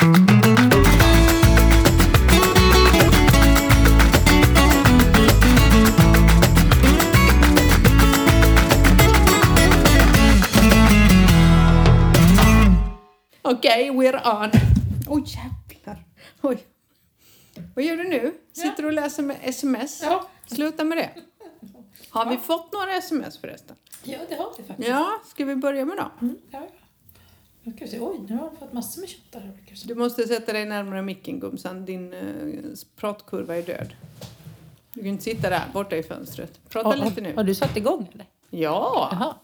Okej, we're on. Oj, jävlar. Oj. Vad gör du nu? Sitter du och läser med sms? Ja. Sluta med det. Har vi fått några sms förresten? ja, det har vi faktiskt. Ja, ska vi börja med dem? Mm, ja. Se. Oj, nu har jag fått massor med som. Du måste sätta dig närmare micken Gumsan, din uh, pratkurva är död. Du kan inte sitta där borta i fönstret. Prata Har- lite Har nu. du satt igång eller? Ja! Jaha.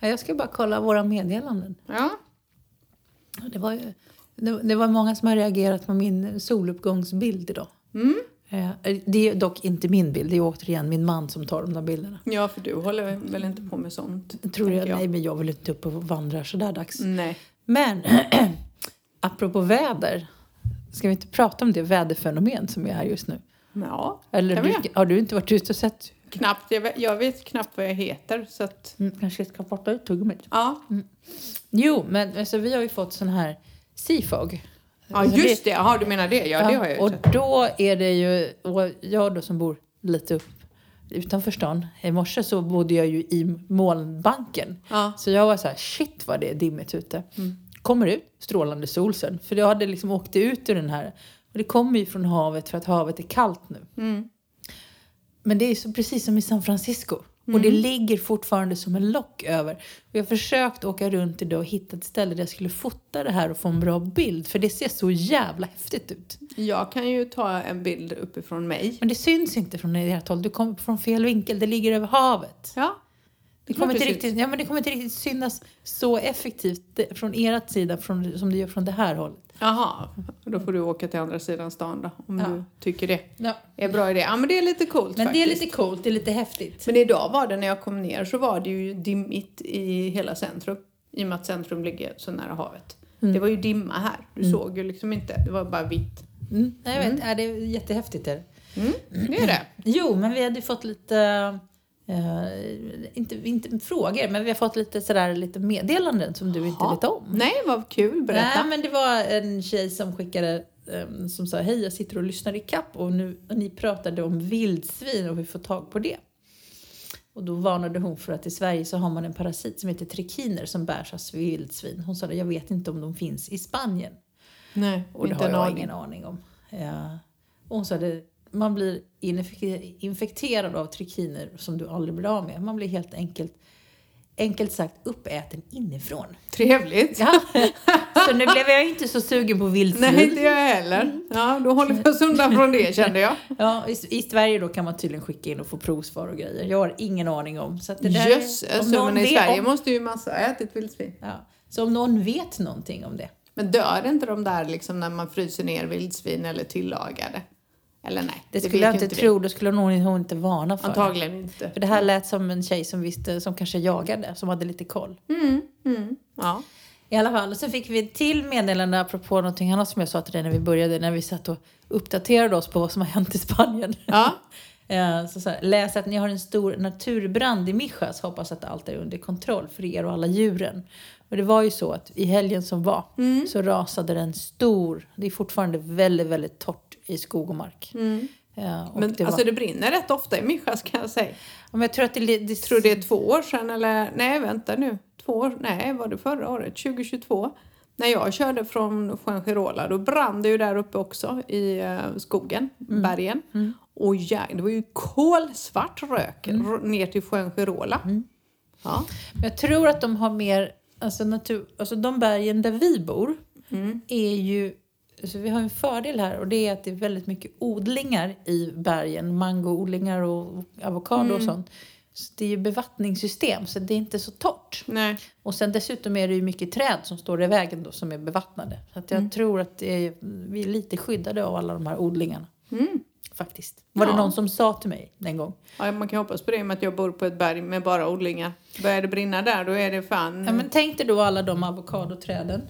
Ja, Jag ska bara kolla våra meddelanden. ja. Det var, ju, det, det var många som har reagerat på min soluppgångsbild idag. Mm. Eh, Det är dock inte min bild, det är återigen min man som tar de där bilderna. Ja, för du håller väl inte på med sånt? Tror jag, tänker nej, men jag vill inte upp och vandra så där dags. Nej. Men apropå väder, ska vi inte prata om det väderfenomen som är här just nu? Ja, Eller kan vi du, göra. har du inte varit ute och sett? knappt. Jag vet, jag vet knappt vad jag heter, så att... Mm, kanske ska borta ut tuggummit. Ja, Jo, men alltså, vi har ju fått sån här Seafog. ja just det. Jaha, du menar det? Ja, det har jag ju Och sett. då är det ju, och jag då som bor lite upp utanför stan. I morse så bodde jag ju i molnbanken. Ja. Så jag var så här, shit vad det är dimmigt ute. Kommer ut, strålande sol sen. För jag hade liksom åkt ut ur den här. Och det kommer ju från havet för att havet är kallt nu. Mm. Men det är så precis som i San Francisco. Och det ligger fortfarande som en lock över. Och jag har försökt åka runt idag och hitta ett ställe där jag skulle fota det här och få en bra bild. För det ser så jävla häftigt ut. Jag kan ju ta en bild uppifrån mig. Men det syns inte från ert håll. Du kommer från fel vinkel. Det ligger över havet. Ja. Det kommer, inte riktigt, ja, men det kommer inte riktigt synas så effektivt det- från ert sida från, som det gör från det här hållet. Jaha, då får du åka till andra sidan stan då, om Ja. du tycker det Ja. är bra idé. Ja, men det är lite coolt Men faktiskt. det är lite coolt, det är lite häftigt. Men idag var det, när jag kom ner, så var det ju dimmigt i hela centrum. I och med att centrum ligger så nära havet. Det var ju dimma här. Du såg ju liksom inte, det var bara vitt. Mm. Jag vet, är det är jättehäftigt. Är det. Mm, det är det. Jo, men vi hade ju fått lite, eh, inte, inte frågor, men vi har fått lite, sådär, lite meddelanden som du inte vet om. Nej, vad kul. Berätta. Nej, men det var en tjej som skickade eh, som sa hej jag sitter och lyssnar i kapp och nu och ni pratade om vildsvin och hur vi får tag på det. Och då varnade hon för att i Sverige så har man en parasit som heter trikiner som bärs av vildsvin. Hon sa jag vet inte om de finns i Spanien. Nej, Och det inte har jag aning. ingen aning om. Ja. Och hon sa det, man blir infek- infekterad av trikiner som du aldrig blir av med. Man blir helt enkelt, enkelt sagt uppäten inifrån. Trevligt. Ja. Så nu blev jag inte så sugen på vildsvin. Nej, inte jag heller. Ja, då håller vi oss undan från det kände jag. Ja, i, I Sverige då kan man tydligen skicka in och få provsvar och grejer. Jag har ingen aning om. Så det där, Jösses, om någon men i Sverige om, måste ju massa ha ätit vildsvin. ja, Så om någon vet någonting om det. Men dör inte de där liksom när man fryser ner vildsvin eller tillagade? Eller nej? Det vet skulle jag inte tro. Då skulle hon, hon inte varna för det. Antagligen inte. För det här lät som en tjej som visste, som kanske jagade, som hade lite koll. Mm, mm, ja. I alla fall, och så fick vi till meddelande apropå någonting annat som jag sa till dig när vi började, när vi satt och uppdaterade oss på vad som har hänt i Spanien. ja. Eh, Så så här, läs att ni har en stor naturbrand i Mijas. Hoppas att allt är under kontroll för er och alla djuren. Och det var ju så att i helgen som var så rasade den stor, det är fortfarande väldigt, väldigt torrt i skog och mark. Eh, och Men det var, alltså det brinner rätt ofta i Mijas kan jag säga. Ja, men jag tror att det, det, tror det är två år sedan eller nej vänta nu. Två år, nej var det förra året? 2022. När jag körde från Fuengirola då brann det ju där uppe också i eh, skogen, Mm. bergen. Och ja, det var ju kolsvart rök Mm. ner till Fuengirola. Ja. Men jag tror att de har mer, alltså, natur, alltså de bergen där vi bor är ju, alltså vi har en fördel här och det är att det är väldigt mycket odlingar i bergen, mangoodlingar och avokado och sånt. Så det är ju bevattningssystem så det är inte så torrt. Nej. Och sen dessutom är det ju mycket träd som står i vägen då som är bevattnade. Så jag tror att är, vi är lite skyddade av alla de här odlingarna. Faktiskt. Var Ja. det någon som sa till mig en gång. Ja, man kan hoppas på det med att jag bor på ett berg med bara odlingar. Börjar det brinna där då är det fan... Ja, men tänk dig då alla de avokadoträden.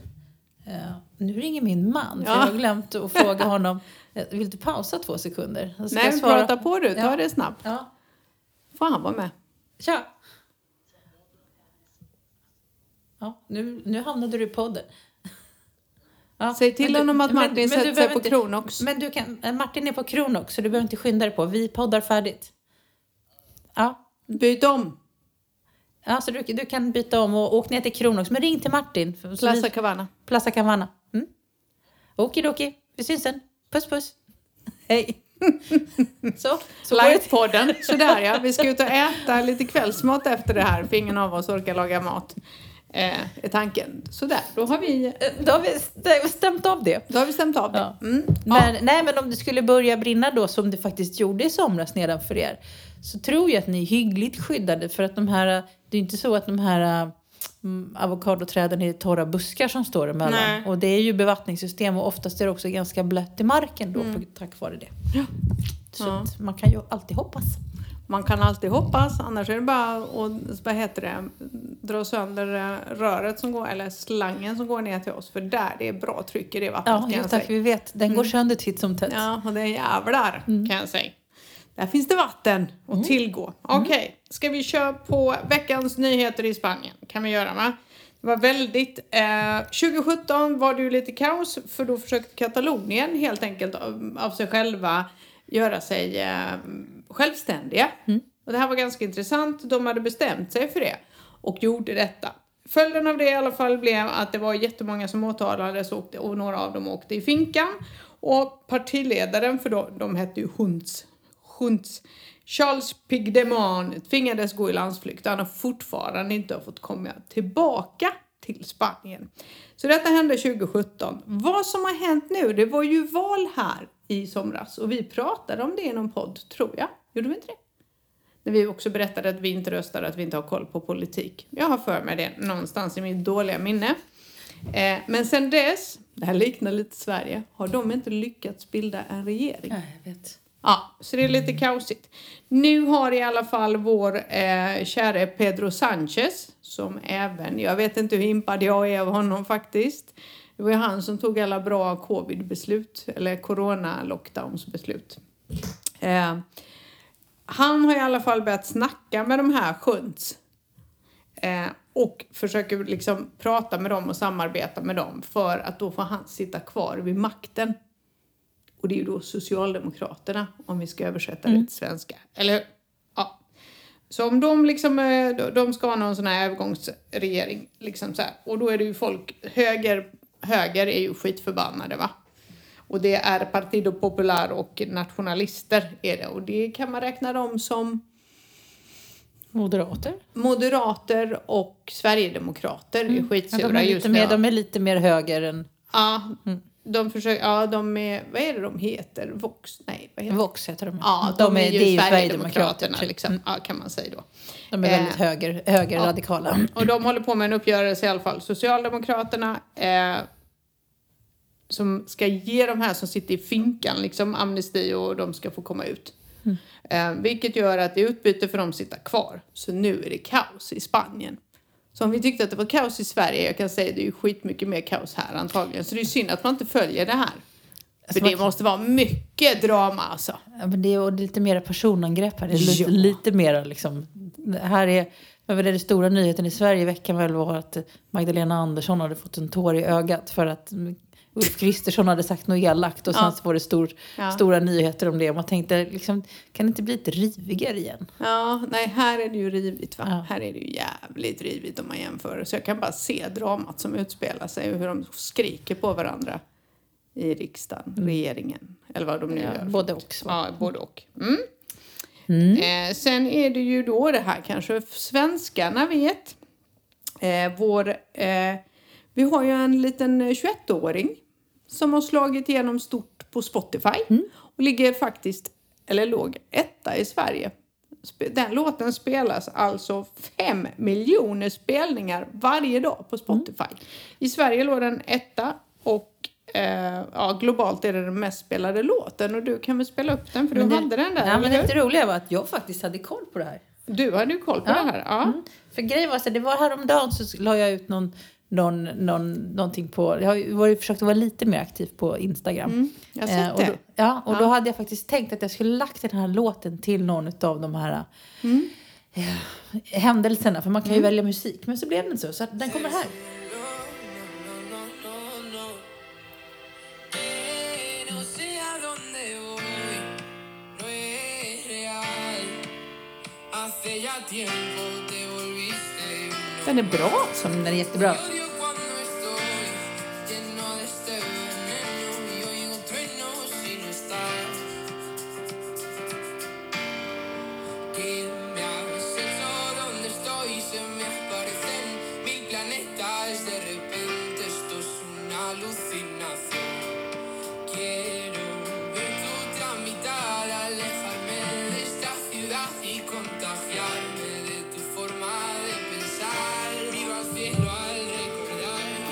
Uh, nu ringer min man, för Ja. jag har glömt att fråga honom. eh, Vill du pausa två sekunder? Så ska Nej, jag svara. prata på du. Ta Ja. det snabbt. Ja, Får han vara med? tja! Ja, nu, nu hamnade du i podden. Ja, Säg till honom att Martin men sätter sig på inte- Kronox. Men du kan, eh, Martin är på Kronox så du behöver inte skynda dig på. Vi poddar färdigt. Ja, Byt om. Ja så du, du kan byta om och åka ner till Kronox. Men ring till Martin. Plaza Cavana. Plaza Cavana. Mm. Okidoki, vi syns sen. Puss puss. Hej. så, så. Livepodden. Sådär ja. Vi ska ut och äta lite kvällsmat efter det här för ingen av oss orkar laga mat. Eh, är tanken. Sådär, då har vi, Då har vi st- stämt av det. då har vi stämt av det. Ja. Mm. Men, Nej, men om det skulle börja brinna då, som det faktiskt gjorde i somras nedanför er, så tror jag att ni är hyggligt skyddade. För att de här, det är inte så att de här mm, avokadoträden är torra buskar som står emellan. Nej. Och det är ju bevattningssystem och oftast är det också ganska blött i marken då, på, tack vare det. Så Ja. man kan ju alltid hoppas. Man kan alltid hoppas, annars är det bara att vad heter det, dra sönder eh, röret som går, eller slangen som går ner till oss. För där det är bra tryck i det vattnet Ja, kan jag tack. säga. Vi vet, den går sönder titt som tätt. Ja, och det är jävlar kan jag säga. Där finns det vatten att tillgå. Okej, ska vi köra på veckans nyheter i Spanien? Kan vi göra va? Det var väldigt... Eh, 2017 var det ju lite kaos för då försökte Katalonien helt enkelt av, av sig själva göra sig eh, självständiga. Och det här var ganska intressant. De hade bestämt sig för det och gjorde detta. Följden av det i alla fall blev att det var jättemånga som åtalades och, och några av dem åkte i finkan. Och partiledaren, för då, de hette ju Hunts, Hunts Charles Pigdemont tvingades gå i landsflykt och han har fortfarande inte fått komma tillbaka till Spanien. Så detta hände 2017. Vad som har hänt nu, det var ju val här i somras och vi pratade om det i någon podd, tror jag. Gjorde vi inte det? När vi också berättade att vi inte röstar, att vi inte har koll på politik. Jag har för mig det någonstans i mitt dåliga minne. Eh, men sen dess, det här liknar lite Sverige, har de inte lyckats bilda en regering. Nej, jag vet. Ja, så det är lite kaosigt. Nu har i alla fall vår eh, käre Pedro Sanchez, som även, jag vet inte hur impad jag är av honom faktiskt. Det var ju han som tog alla bra covid-beslut, eller corona-lockdowns-beslut. Eh, han har i alla fall börjat snacka med de här Schunts. Eh, och försöker liksom prata med dem och samarbeta med dem för att då får han sitta kvar vid makten. Och det är ju då Socialdemokraterna, om vi ska översätta det till svenska. Eller? Ja. Så om de liksom, eh, de- ska ha någon sån här övergångsregering, liksom så här. Och då är det ju folk, höger, höger är ju skitförbannade va. Och det är Partido Popular och nationalister är det. Och det kan man räkna dem som Moderater? moderater och sverigedemokrater är Mm. Ja, skitsura de, är just lite nu. mer, de är lite mer höger än Ja, de försöker, ja de är, vad är det de heter? Vox? Nej, vad heter Vox heter de. Ja, de, är, ju det är ju Sverigedemokraterna liksom, ja, kan man säga då. De är Eh, väldigt höger, högerradikala. Och de håller på med en uppgörelse i alla fall. Socialdemokraterna eh, som ska ge de här som sitter i finkan liksom amnesti och de ska få komma ut. Eh, vilket gör att i utbyte för dem sitta kvar. Så nu är det kaos i Spanien. Så om vi tyckte att det var kaos i Sverige, jag kan säga det är ju skitmycket mer kaos här antagligen. Så det är synd att man inte följer det här. För man- det måste vara mycket drama alltså. Ja, men det är och det är lite mer personangrepp här. Det är lite, Ja. lite mer liksom. det Här är, men väl är det stora nyheten i Sverige i veckan väl var att Magdalena Andersson hade fått en tår i ögat för att Ulf Kristersson hade sagt något elakt och sen Ja. så var det stor, Ja. stora nyheter om det. Man tänkte, liksom, kan det inte bli lite rivigare igen? Ja, nej, här är det ju rivigt va? Ja. Här är det ju jävligt rivigt om man jämför. Så jag kan bara se dramat som utspelar sig och hur de skriker på varandra i riksdagen, regeringen, eller vad de nu gör. både och. Så. Ja, både och. Mm. Mm. Eh, sen är det ju då det här kanske svenskarna vet. Eh, vår, eh, vi har ju en liten eh, 21-åring som har slagit igenom stort på Spotify och ligger faktiskt, eller låg etta i Sverige. Den låten spelas alltså fem miljoner spelningar varje dag på Spotify. I Sverige låg den etta och eh, ja, globalt är det den mest spelade låten och du kan väl spela upp den för Men du det- hade den där, Ja, men det roliga var att jag faktiskt hade koll på det här. Du hade ju koll på Ja. det här. Ja. För grejen var så här, det var häromdagen så la jag ut någon, någon, någon, någonting på, jag har varit, försökt att vara lite mer aktiv på Instagram. Mm, jag har Eh, sett och det. då, ja, och Ja. då hade jag faktiskt tänkt att jag skulle lagt den här låten till någon av de här Mm. eh, händelserna. För man kan ju välja musik. Men så blev det inte så. Så att den kommer här. Den är bra. Som den är jättebra.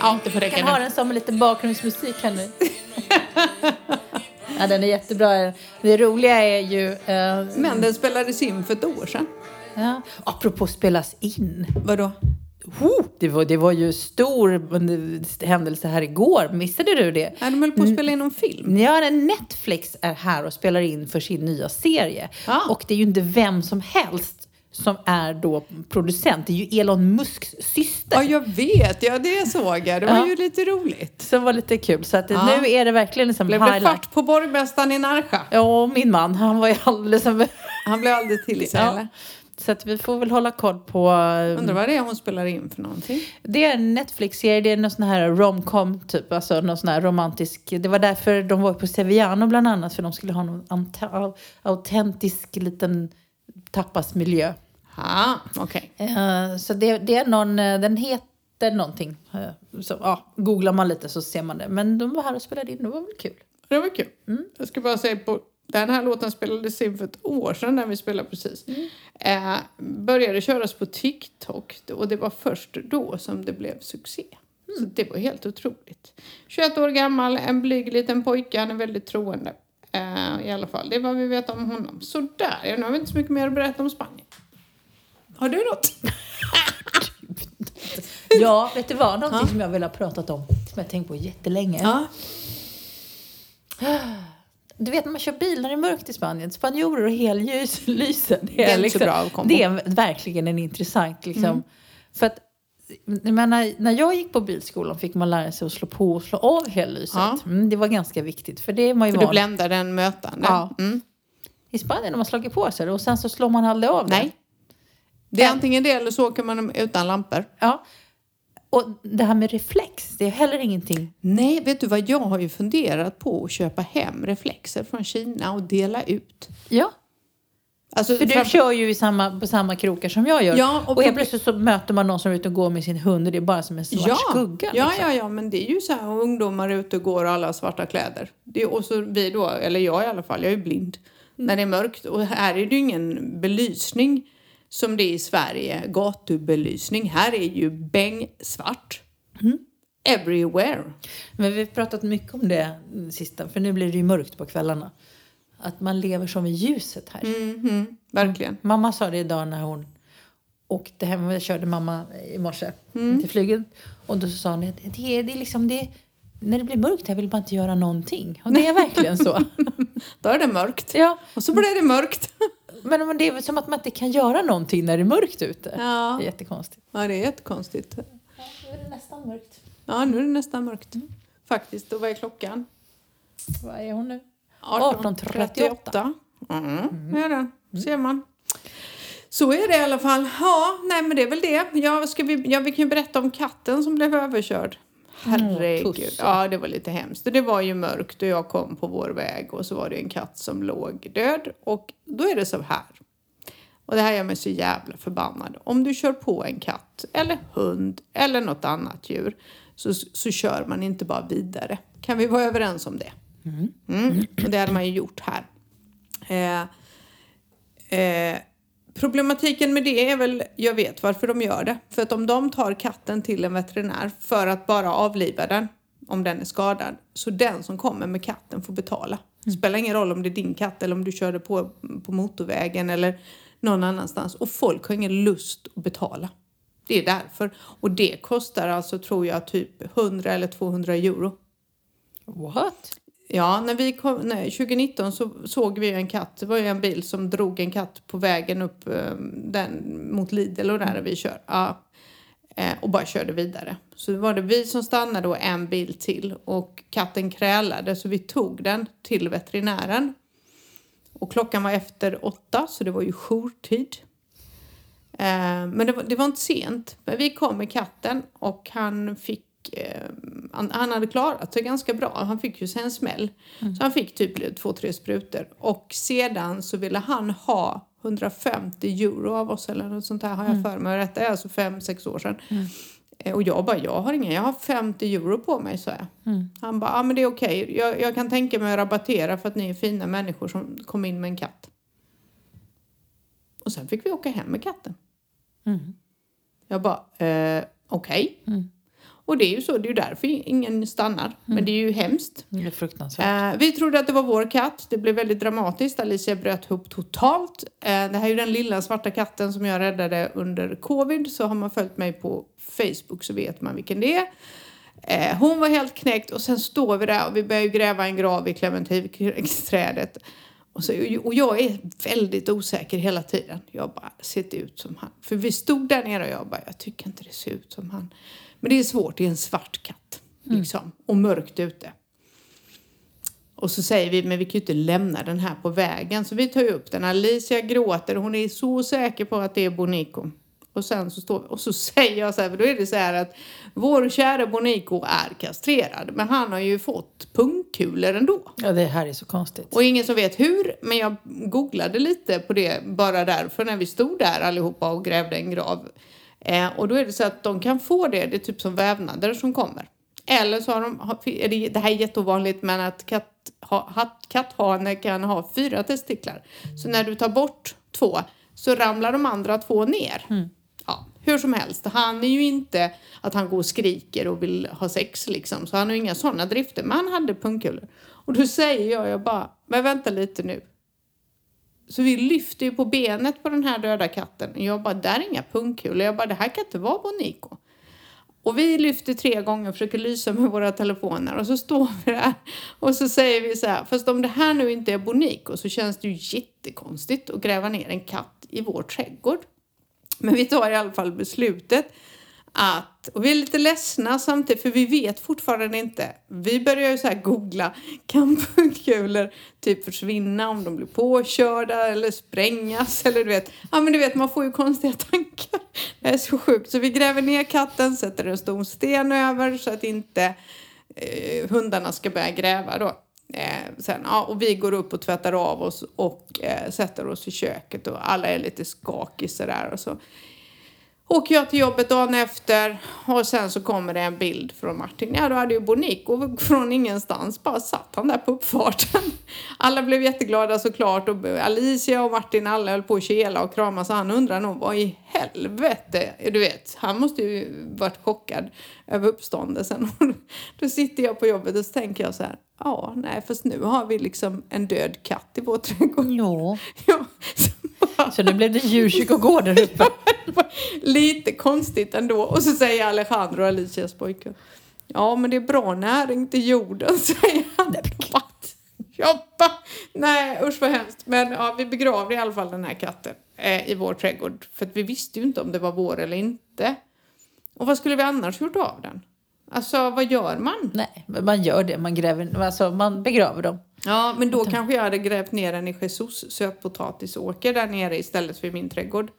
Ja, det får Jag räcka kan ha den som lite bakgrundsmusik här nu. ja, den är jättebra. Det roliga är ju... eh, Men den spelades in för ett år sedan. ja, apropå spelas in. Vadå? Oh, det, var, det var ju stor händelse här igår. Missade du det? Ja, de höll på att spela in någon film. Ja, Netflix är här och spelar in för sin nya serie. Ja. Och det är ju inte vem som helst som är då producent. Det är ju Elon Musks syster. Ja, jag vet. Ja, det såg jag. Det var Ja. ju lite roligt. Som var lite kul. Så att Ja. nu är det verkligen liksom Blev det highlight. fart på borgmästaren i Närsjö? Ja, min man, han var ju alldeles... Han blev aldrig till sig, Ja. eller? Så att vi får väl hålla koll på... Undrar vad det är hon spelar in för någonting. Det är en Netflix-serie, det är någon sån här romcom typ, alltså någon sån här romantisk. Det var därför de var på Sevillano bland annat, för de skulle ha någon autentisk liten tapasmiljö. Ja, okej. Eh, så det, det är någon, eh, den heter någonting. eh, så, ja, googlar man lite så ser man det. Men de var här och spelade in, det var väl kul. Det var kul. Jag ska bara säga på den här låten spelades in för ett år sedan när vi spelade precis. Eh, började köras på TikTok och det var först då som det blev succé. Så det var helt otroligt. 21 år gammal, en blyg liten pojke, han är väldigt troende. Eh, I alla fall, det är vad vi vet om honom. Sådär, ja, nu har vi inte så mycket mer att berätta om Spanien. Har du något? Ja, vet du vad? Någonting som jag vill ha pratat om, som jag tänkt på jättelänge. Ja. Du vet när man kör bil när det är mörkt i Spanien, spanjorer och helljuslysen. Det är inte så bra kombo. Det är verkligen en intressant liksom. För att, menar, när jag gick på bilskolan fick man lära sig att slå på och slå av hellyset. Ja. Mm, det var ganska viktigt, för det är man ju För du bländar den mötande. Ja. Mm. I Spanien har man slagit på sig det och sen så slår man aldrig av det. Nej. Det är Men- antingen det eller så åker man utan lampor. Ja. Och det här med reflex, det är heller ingenting. Nej, vet du vad? Jag har ju funderat på att köpa hem reflexer från Kina och dela ut. Ja. Alltså, För du fram- kör ju i samma, på samma krokar som jag gör. Ja, och och, helt plötsligt så möter man någon som är ute och går med sin hund och det är bara som en svart ja, skugga. Ja, liksom. ja, ja, men det är ju så här ungdomar ute och går och alla har svarta kläder. Det är, och så vi då, eller jag i alla fall, jag är blind Mm. när det är mörkt. Och här är det ju ingen belysning som det är i Sverige, gatubelysning. Här är ju bängsvart. Mm. Everywhere. Men vi har pratat mycket om det sista, för nu blir det ju mörkt på kvällarna. Att man lever som i ljuset här. Mhm, verkligen. Mamma sa det idag när hon åkte hem. Jag körde mamma i morse Mm. till flyget. Och då sa hon att det är, det är liksom det, när det blir mörkt här vill man inte göra någonting. Och det är verkligen så. Då är det mörkt. ja, Och så blir det mörkt. men det är väl som att man inte kan göra någonting när det är mörkt ute. Ja. Det är jättekonstigt. Ja, det är jättekonstigt. Nu är det nästan mörkt. Ja, nu är det nästan mörkt. Faktiskt. Och vad är klockan? Vad är hon nu? 18.38. Mm, det är det. Ser man. Så är det i alla fall. Ja, nej men det är väl det. Ja, ska vi, ja, vi kan ju berätta om katten som blev överkörd. Herregud. Tusse. Ja, det var lite hemskt. Det var ju mörkt och jag kom på vår väg och så var det en katt som låg död. Och då är det så här. Och det här gör mig så jävla förbannad. Om du kör på en katt eller hund eller något annat djur så, så kör man inte bara vidare. Kan vi vara överens om det? Mm. Och det hade man ju gjort här. Eh, eh, problematiken med det är väl, jag vet varför de gör det. För att om de tar katten till en veterinär för att bara avliva den, om den är skadad, så den som kommer med katten får betala. Det spelar ingen roll om det är din katt eller om du körde på, på motorvägen eller någon annanstans. Och folk har ingen lust att betala. Det är därför. Och det kostar alltså, tror jag, typ 100 eller 200 euro. What? Ja, när vi kom, nej, 2019 så såg vi en katt. Det var ju en bil som drog en katt på vägen upp eh, den, mot Lidl och där vi kör. Ja. Eh, och bara körde vidare. Så var det vi som stannade och en bil till och katten krälade så vi tog den till veterinären. Och klockan var efter åtta så det var ju jourtid. Eh, men det var, det var inte sent. Men vi kom med katten och han fick eh, han, han hade klarat sig ganska bra. Han fick ju sig en smäll. Så han fick typ två, tre sprutor. Och sedan så ville han ha 150 euro av oss eller något sånt här har jag för mig. Detta är alltså fem, sex år sedan. Eh, Och jag bara, jag har ingen, jag har 50 euro på mig, sa jag. Han bara, ja men det är okej. Jag, jag kan tänka mig att rabattera för att ni är fina människor som kom in med en katt. Och sen fick vi åka hem med katten. Jag bara, eh, okej. Och det är ju så, det är ju därför ingen stannar. Men det är ju hemskt. Det är fruktansvärt. Eh, vi trodde att det var vår katt. Det blev väldigt dramatiskt. Alicia bröt ihop totalt. Eh, det här är ju den lilla svarta katten som jag räddade under covid. Så har man följt mig på Facebook så vet man vilken det är. Eh, hon var helt knäckt och sen står vi där och vi börjar gräva en grav i clementinträdet. Och, så, och jag är väldigt osäker hela tiden. Jag bara, ser det ut som han? För vi stod där nere och jag bara, jag tycker inte det ser ut som han. Men det är svårt, det är en svart katt. Liksom, och mörkt ute. Och så säger vi, men vi kan ju inte lämna den här på vägen. Så vi tar ju upp den. Alicia gråter, hon är så säker på att det är Bonico. Och sen så står vi, och så säger jag så här, för då är det så här att vår kära Bonico är kastrerad. Men han har ju fått pungkulor ändå. Ja, det här är så konstigt. Och ingen som vet hur, men jag googlade lite på det bara därför när vi stod där allihopa och grävde en grav. Eh, och då är det så att de kan få det, det är typ som vävnader som kommer. Eller så har de, är det, det här är jätteovanligt, men att katt, ha, katthane kan ha fyra testiklar. Så när du tar bort två så ramlar de andra två ner. Ja, hur som helst, han är ju inte att han går och skriker och vill ha sex liksom. Så han har ju inga sådana drifter, men han hade pungkulor. Och då säger jag, jag bara, men vänta lite nu. Så vi lyfter ju på benet på den här döda katten. Och jag bara, där är inga pungkulor. Jag bara, det här kan inte vara Bonico. Och vi lyfter tre gånger och försöker lysa med våra telefoner och så står vi där och så säger vi så här, fast om det här nu inte är Bonico så känns det ju jättekonstigt att gräva ner en katt i vår trädgård. Men vi tar i alla fall beslutet att, och vi är lite ledsna samtidigt för vi vet fortfarande inte. Vi börjar ju så här googla, kan pungkulor typ försvinna om de blir påkörda eller sprängas eller du vet. Ja men du vet man får ju konstiga tankar. Det är så sjukt. Så vi gräver ner katten, sätter en stor sten över så att inte eh, hundarna ska börja gräva då. Eh, sen, ja, och vi går upp och tvättar av oss och eh, sätter oss i köket och alla är lite skakiga sådär och så åker jag till jobbet dagen efter och sen så kommer det en bild från Martin. Ja, då hade ju Bonico från ingenstans bara satt han där på uppfarten. Alla blev jätteglada såklart och Alicia och Martin alla höll på att kela och krama så han undrar nog vad i helvete, du vet, han måste ju varit chockad över uppståndelsen. Då sitter jag på jobbet och så tänker jag så här, ja, nej, fast nu har vi liksom en död katt i vår trädgård. Ja. Ja, så nu blev det djurkyrkogård där uppe. Lite konstigt ändå. Och så säger Alejandro, Alicias pojke. Ja, men det är bra näring till jorden, säger han. Bara, nej usch vad hemskt. Men ja, vi begravde i alla fall den här katten eh, i vår trädgård. För vi visste ju inte om det var vår eller inte. Och vad skulle vi annars gjort av den? Alltså, vad gör man? Nej, man gör det. Man, gräver, alltså, man begraver dem. Ja, men då kanske jag hade grävt ner den i Jesus sötpotatisåker där nere istället för i min trädgård.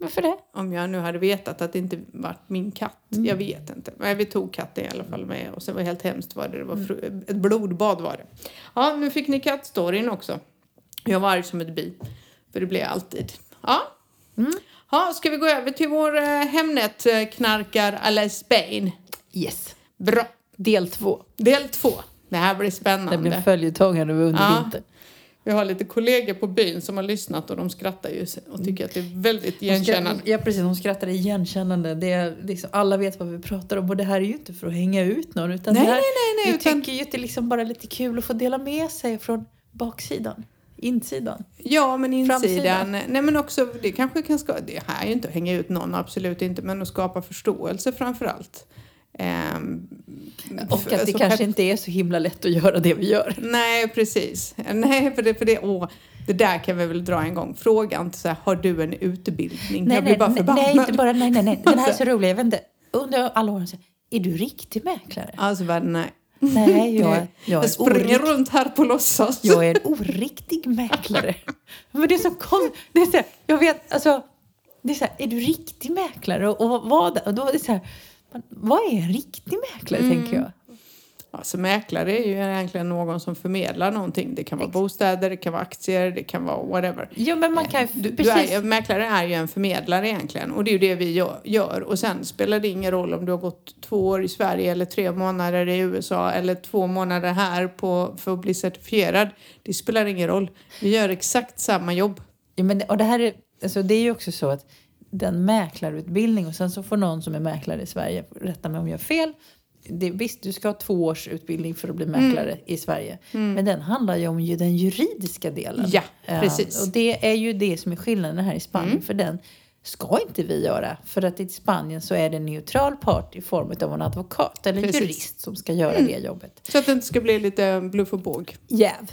Varför det? Om jag nu hade vetat att det inte varit min katt. Mm. Jag vet inte. Men vi tog katten i alla fall med. Och sen var det helt hemskt var det. Det var fru- ett blodbad var det. Ja, nu fick ni kattstoryn också. Jag var arg som ett bi. För det blir jag alltid. Ja. Mm. Ja, ska vi gå över till vår eh, Hemnet-knarkar alla Spain? Yes. Bra. Del två. Del två. Det här blir spännande. Det blir följetongar nu under Ja. vintern. Vi har lite kollegor på byn som har lyssnat och de skrattar ju och tycker att det är väldigt igenkännande. Ja precis, hon skrattar igenkännande. Det är liksom, alla vet vad vi pratar om och det här är ju inte för att hänga ut någon. Utan Nej, här, nej, nej, nej, Vi utan- tycker ju att det är liksom bara lite kul att få dela med sig från baksidan, insidan. Ja, men insidan. Framsidan. Nej, men också, det kanske kan skapa, det här är ju inte att hänga ut någon, absolut inte, men att skapa förståelse framför allt. ehm, Och att det kanske inte är så himla lätt att göra det vi gör. Nej, precis. Nej, för det, för det, åh, det där kan vi väl dra en gång. Fråga inte så här, har du en utbildning? jag blir bara nej, förbannad. nej, inte bara, nej, nej, nej. Den här är så rolig. Jag vet inte, under alla åren, så, är du riktig mäklare? Alltså, nej. Nej, jag, jag, Jag springer runt här på låtsas. jag är en oriktig mäklare. Men det är så konstigt. Det är så här, jag vet, alltså, det är så här, är du riktig mäklare? Och, och vad? Och då är det så här, vad är en riktig mäklare, Mm. tänker jag. Alltså mäklare är ju egentligen någon som förmedlar någonting. Det kan vara bostäder, det kan vara aktier, det kan vara whatever. Jo, men man kan ju, Du, du precis. är, mäklare är ju en förmedlare egentligen och det är ju det vi gör, gör. Och sen spelar det ingen roll om du har gått två år i Sverige eller tre månader i USA eller två månader här på, för att bli certifierad. Det spelar ingen roll. Vi gör exakt samma jobb. Ja, men, och det, här är, alltså, det är ju också så att den mäklarutbildning och sen så får någon som är mäklare i Sverige rätta mig om jag har fel. Det, visst, du ska ha två års utbildning för att bli mäklare i Sverige. Men den handlar ju om ju den juridiska delen. Ja, Eh, precis. och det är ju det som är skillnaden här i Spanien. För den ska inte vi göra. För att i Spanien så är det en neutral part i form av en advokat eller en Precis. jurist som ska göra det jobbet. Så att det inte ska bli lite bluff och båg. Jäv.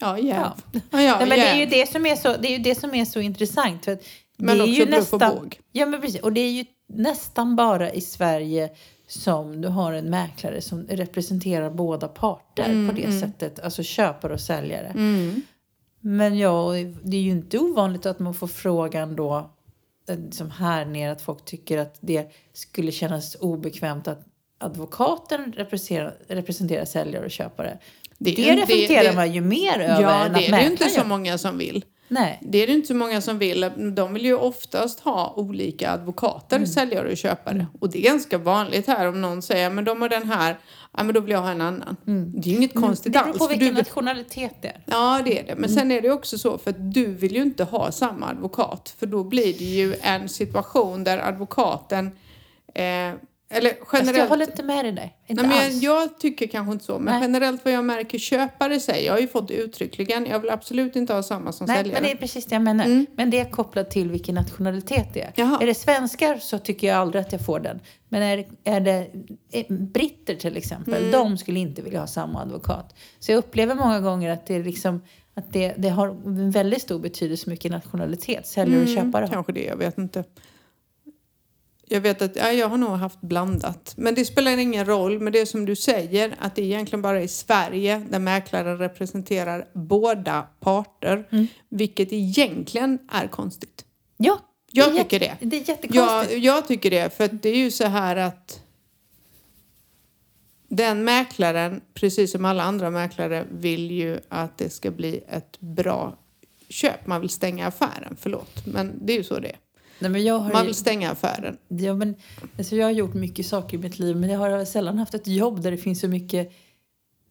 Ja, jäv. Ja. Ja, ja, Nej, men det är ju det som är så, det är ju det som är så intressant. För Men det är också ju bluff och nästan, båg. Ja, men precis. Och det är ju nästan bara i Sverige som du har en mäklare som representerar båda parter Mm, på det sättet. Alltså köpare och säljare. Mm. Men ja, det är ju inte ovanligt att man får frågan då, eh, som här nere, att folk tycker att det skulle kännas obekvämt att advokaten representerar, representerar säljare och köpare. Det Det, är reflekterar det- det- man ju mer över Ja, än det att är det ju inte mäklaren så många som vill. Nej. Det är det inte så många som vill. De vill ju oftast ha olika advokater, Mm. säljare och köpare. Och det är ganska vanligt här om någon säger men de har den här, ja men då vill jag ha en annan. Det är ju inget konstigt Mm. Det beror alls. på för vilken du, nationalitet det är. ja det är det. Men sen är det också så för att du vill ju inte ha samma advokat. För då blir det ju en situation där advokaten, eh, eller Fast jag generellt håller inte med dig där. Inte Nej, men jag, alls. jag tycker kanske inte så, men Nej. generellt vad jag märker köpare säger, jag har ju fått uttryckligen, jag vill absolut inte ha samma som Nej, säljare. men det är precis det jag menar. Men det är kopplat till vilken nationalitet det är. Mm. Jaha. Är det svenskar så tycker jag aldrig att jag får den. Men är, är det är britter till exempel, Mm. de skulle inte vilja ha samma advokat. Så jag upplever många gånger att det, är liksom, att det, det har en väldigt stor betydelse vilken nationalitet säljare och köpare har. Kanske det, jag vet inte. Jag vet att ja, jag har nog haft blandat. Men det spelar ingen roll. Men det är som du säger att det är egentligen bara i Sverige där mäklaren representerar båda parter. Mm. Vilket egentligen är konstigt. Ja, Jag det tycker det. Det är jättekonstigt. Jag, jag tycker det, för det är ju så här att den mäklaren, precis som alla andra mäklare, vill ju att det ska bli ett bra köp. Man vill stänga affären, förlåt. Men det är ju så det är. Nej, men jag har Man ju- vill stänga affären. Ja, men, alltså jag har gjort mycket saker i mitt liv men jag har sällan haft ett jobb där det finns så mycket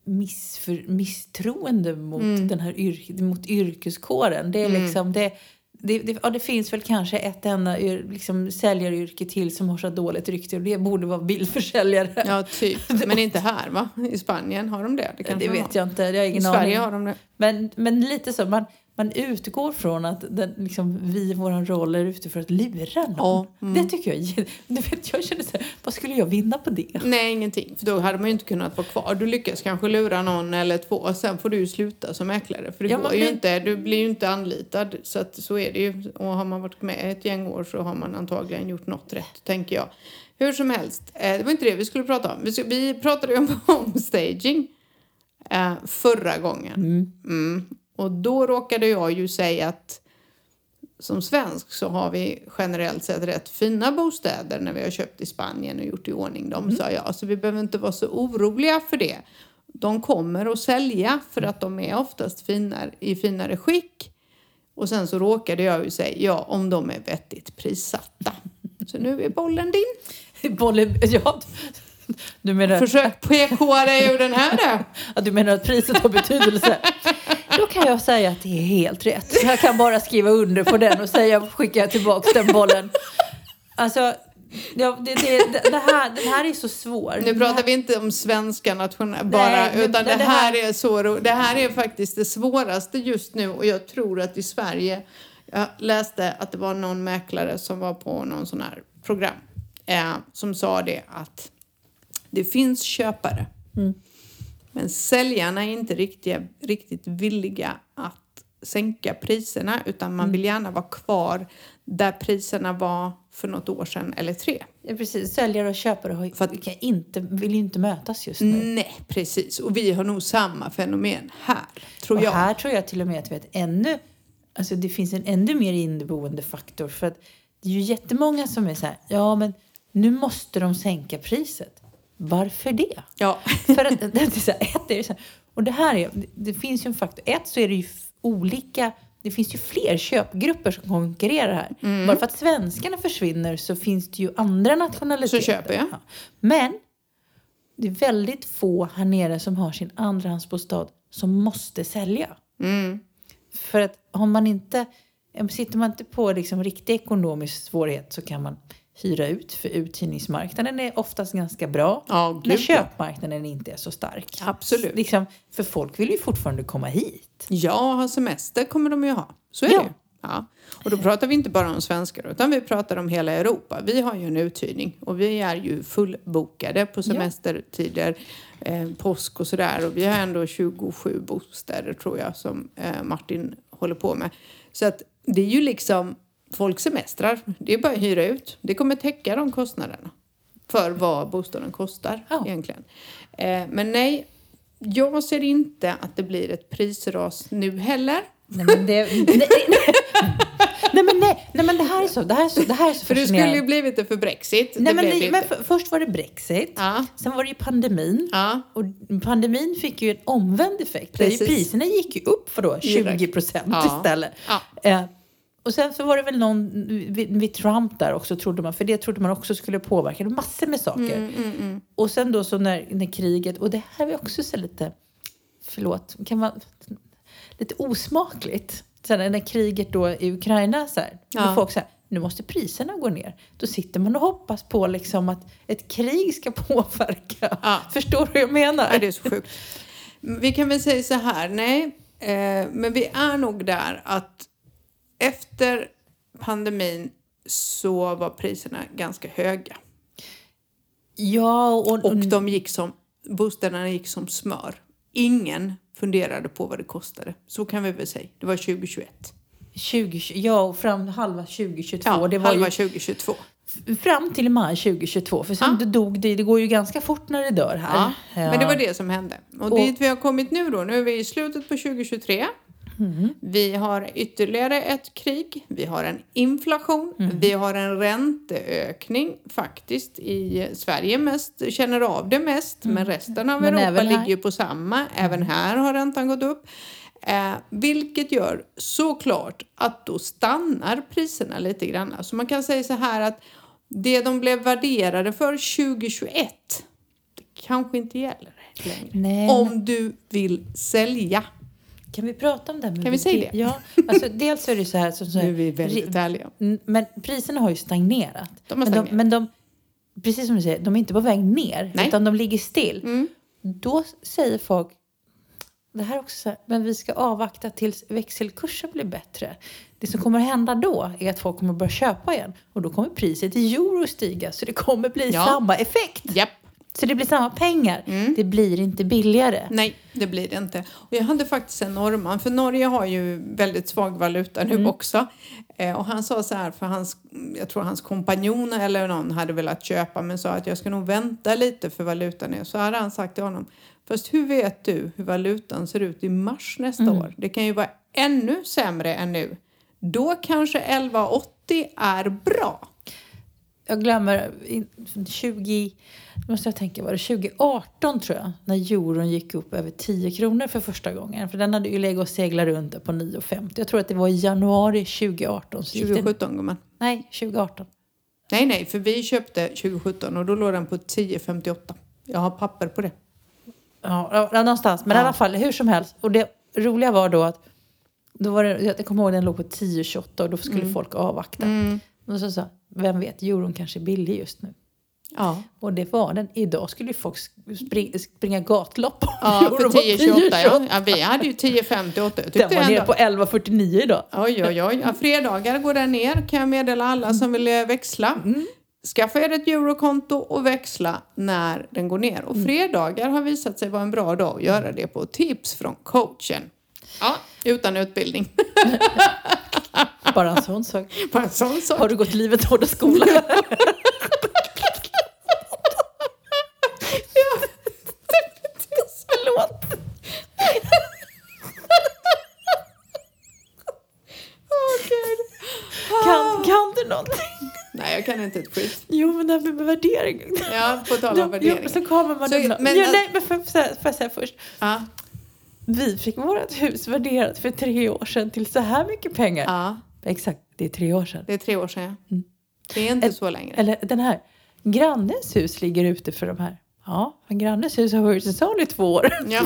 missför, misstroende mot, Mm. den här yrk, mot yrkeskåren. Det, är liksom, det, det, det, ja, det finns väl kanske ett enda yr, liksom, säljaryrke till som har så dåligt rykte och det borde vara bilförsäljare. Ja, typ. Men inte här, va? I Spanien har de det. Det, det de vet har. jag inte, jag har I ingen Sverige aning. har de det. Men, men lite så, man, man utgår från att den, liksom, vi i vår roll är ute för att lura någon. Ja, mm. Det tycker jag du vet, Jag känner så här, vad skulle jag vinna på det? Nej, ingenting. För då hade man ju inte kunnat vara kvar. Du lyckas kanske lura någon eller två och sen får du ju sluta som mäklare. För det Ja, går ju blir- inte, du blir ju inte anlitad. Så att så är det ju. Och har man varit med ett gäng år så har man antagligen gjort något rätt, tänker jag. Hur som helst, eh, det var inte det vi skulle prata om. Vi, pratade ju om homestaging eh, förra gången. Mm. Och då råkade jag ju säga att som svensk så har vi generellt sett rätt fina bostäder när vi har köpt i Spanien och gjort i ordning dem, sa jag. Så vi behöver inte vara så oroliga för det. De kommer att sälja för att de är oftast finare, i finare skick. Och sen så råkade jag ju säga ja, om de är vettigt prissatta. Så nu är bollen din. Bollen, ja, du, menar, Försök PK dig ur den här då. ja, du menar att priset har betydelse? Då kan jag säga att det är helt rätt. Jag kan bara skriva under på den och säga skickar jag tillbaka den bollen. Alltså, ja, det, det, det, här, den här är så svår. Nu pratar vi inte om svenska nationella bara, Nej, utan det, det- här här- är så Det här är faktiskt det svåraste just nu och jag tror att i Sverige, jag läste att det var någon mäklare som var på någon sån här program eh, som sa det att Det finns köpare. Mm. Men säljarna är inte riktigt, riktigt villiga att sänka priserna utan man Mm. vill gärna vara kvar där priserna var för något år sedan eller tre. Ja, precis. Säljare och köpare har, För att- kan inte, vill ju inte mötas just nu. Nej, precis. Och vi har nog samma fenomen här, tror Och jag. här tror jag till och med att vi vet ännu, alltså det finns en ännu mer inneboende faktor. För att det är ju jättemånga som är så här, ja men nu måste de sänka priset. Varför det? Ja. För att, det är så här, ett är det så här, och det här är, det finns ju en faktor. Ett så är det ju olika, det finns ju fler köpgrupper som konkurrerar här. Mm. Bara för att svenskarna försvinner så finns det ju andra nationaliteter. Så köper jag. Ja. Men det är väldigt få här nere som har sin andrahandsbostad som måste sälja. Mm. För att har man inte, sitter man inte på liksom riktig ekonomisk svårighet så kan man hyra ut. För uthyrningsmarknaden är oftast ganska bra. Ja, när gud, ja. köpmarknaden inte är så stark. Absolut. Liksom, för folk vill ju fortfarande komma hit. Ja, ha semester kommer de ju ha. Så är Ja. det. Ja. Och då pratar vi inte bara om svenskar utan vi pratar om hela Europa. Vi har ju en uthyrning och vi är ju fullbokade på semestertider, eh, påsk och sådär. Och vi har ändå 27 bostäder tror jag som eh, Martin håller på med. Så att det är ju liksom folk semestrar. Det är bara att hyra ut. Det kommer täcka de kostnaderna för vad bostaden kostar Ja. egentligen. Eh, men nej, jag ser inte att det blir ett prisras nu heller. Nej men det... nej, nej, nej, men nej, nej men det här är så, det här är så, det här är så För det skulle ju blivit det för Brexit. Nej, men, det men för, först var det Brexit. Ja. Sen var det ju pandemin. Ja. Och pandemin fick ju en omvänd effekt. Precis. Priserna gick ju upp för då 20 procent Ja. istället. Ja. Och sen så var det väl någon vid, vid Trump där också trodde man, för det trodde man också skulle påverka. Var massor med saker. Mm, Och sen då så när, när kriget, och det här är också så lite, förlåt, kan man, lite osmakligt. Sen när kriget då i Ukraina så här, Ja. folk så här, nu måste priserna gå ner. Då sitter man och hoppas på liksom att ett krig ska påverka. Ja. Förstår du hur jag menar? Ja, det är så sjukt. Vi kan väl säga så här, nej, eh, men vi är nog där att efter pandemin så var priserna ganska höga. Ja, och, Och de gick som, bostäderna gick som smör. Ingen funderade på vad det kostade. Så kan vi väl säga. Det var 2021. 20, ja, och fram halva 2022. Ja, det var halva ju 2022. fram till maj 2022. För sen Ja. dog det, det går ju ganska fort när det dör här. Ja, men det Ja. var det som hände. Och, Och- dit vi har kommit nu då, nu är vi i slutet på 2023. Mm. Vi har ytterligare ett krig, vi har en inflation, Mm. vi har en ränteökning faktiskt i Sverige mest, känner av det mest, men resten av Mm. Men Europa. Mm. ligger ju på samma. Även här har räntan gått upp. Eh, vilket gör såklart att då stannar priserna lite grann. Så man kan säga så här att det de blev värderade för 2021 det kanske inte gäller längre. Nej, Om du vill sälja. Kan vi prata om det? Kan vi säga det? Ja, alltså dels är det så här. Så, så här Nu är vi väldigt ärliga. Men priserna har ju stagnerat. De har men, stagnerat. de, men de, precis som du säger, de är inte på väg ner. Nej. Utan de ligger still. Mm. Då säger folk, det här är också så här, men vi ska avvakta tills växelkursen blir bättre. Det som kommer hända då är att folk kommer börja köpa igen. Och då kommer priset i euro stiga. Så det kommer bli Ja. samma effekt. Japp. Så det blir samma pengar. Mm. Det blir inte billigare. Nej, det blir det inte. Och jag hade faktiskt en norrman, för Norge har ju väldigt svag valuta nu också. Eh, och han sa så här, för hans, jag tror hans kompanjon eller någon hade velat köpa men sa att jag ska nog vänta lite för valutan är. Så hade han sagt till honom, fast hur vet du hur valutan ser ut i mars nästa år? Det kan ju vara ännu sämre än nu. Då kanske 11,80 är bra. Jag glömmer, i- 20, nu måste jag tänka, var det 2018 tror jag, när euron gick upp över 10 kronor för första gången. För den hade ju legat och seglat runt på 9,50. Jag tror att det var i januari 2018. Så gick den, 2017 gumman. nej, 2018. Nej, nej, för vi köpte 2017 och då låg den på 10,58. Jag har papper på det. Ja, någonstans. Men i Ja. alla fall, hur som helst. Och det roliga var då att, då var det, jag kommer ihåg den låg på 10,28 och då skulle folk avvakta. Och så sa vem vet, euron kanske är billig just nu. Ja. Och det var den. Idag skulle ju folk spring, springa gatlopp. Ja, Euron för var 10,28 ja. 10,28. ja. Vi hade ju 10,58. Jag Den tyckte var nere på 11,49 idag. Oj, oj, oj. Ja, fredagar går den ner kan jag meddela alla som vill eh, växla. skaffa er ett eurokonto och växla när den går ner. Och fredagar har visat sig vara en bra dag att göra det på. Tips från coachen. Ja, utan utbildning. Bara en sån sak. Bara en sån sak. Har du gått livets hårda skola? Förlåt. Åh, Gud. Kan, kan du någonting? Nej, jag kan inte ett skit. Jo, men det här med värdering. Ja, på tal om värdering. så kommer man... Så, men- ja, nej, men får får jag säga först? Ja, Vi fick vårt hus värderat för tre år sedan till så här mycket pengar. ja, Exakt, det är tre år sedan. det är tre år sedan. ja. Det är inte Ett- så längre. Eller den här. Grannens hus ligger ute för de här. Ja, men grannens hus har varit säsong i två år. Ja.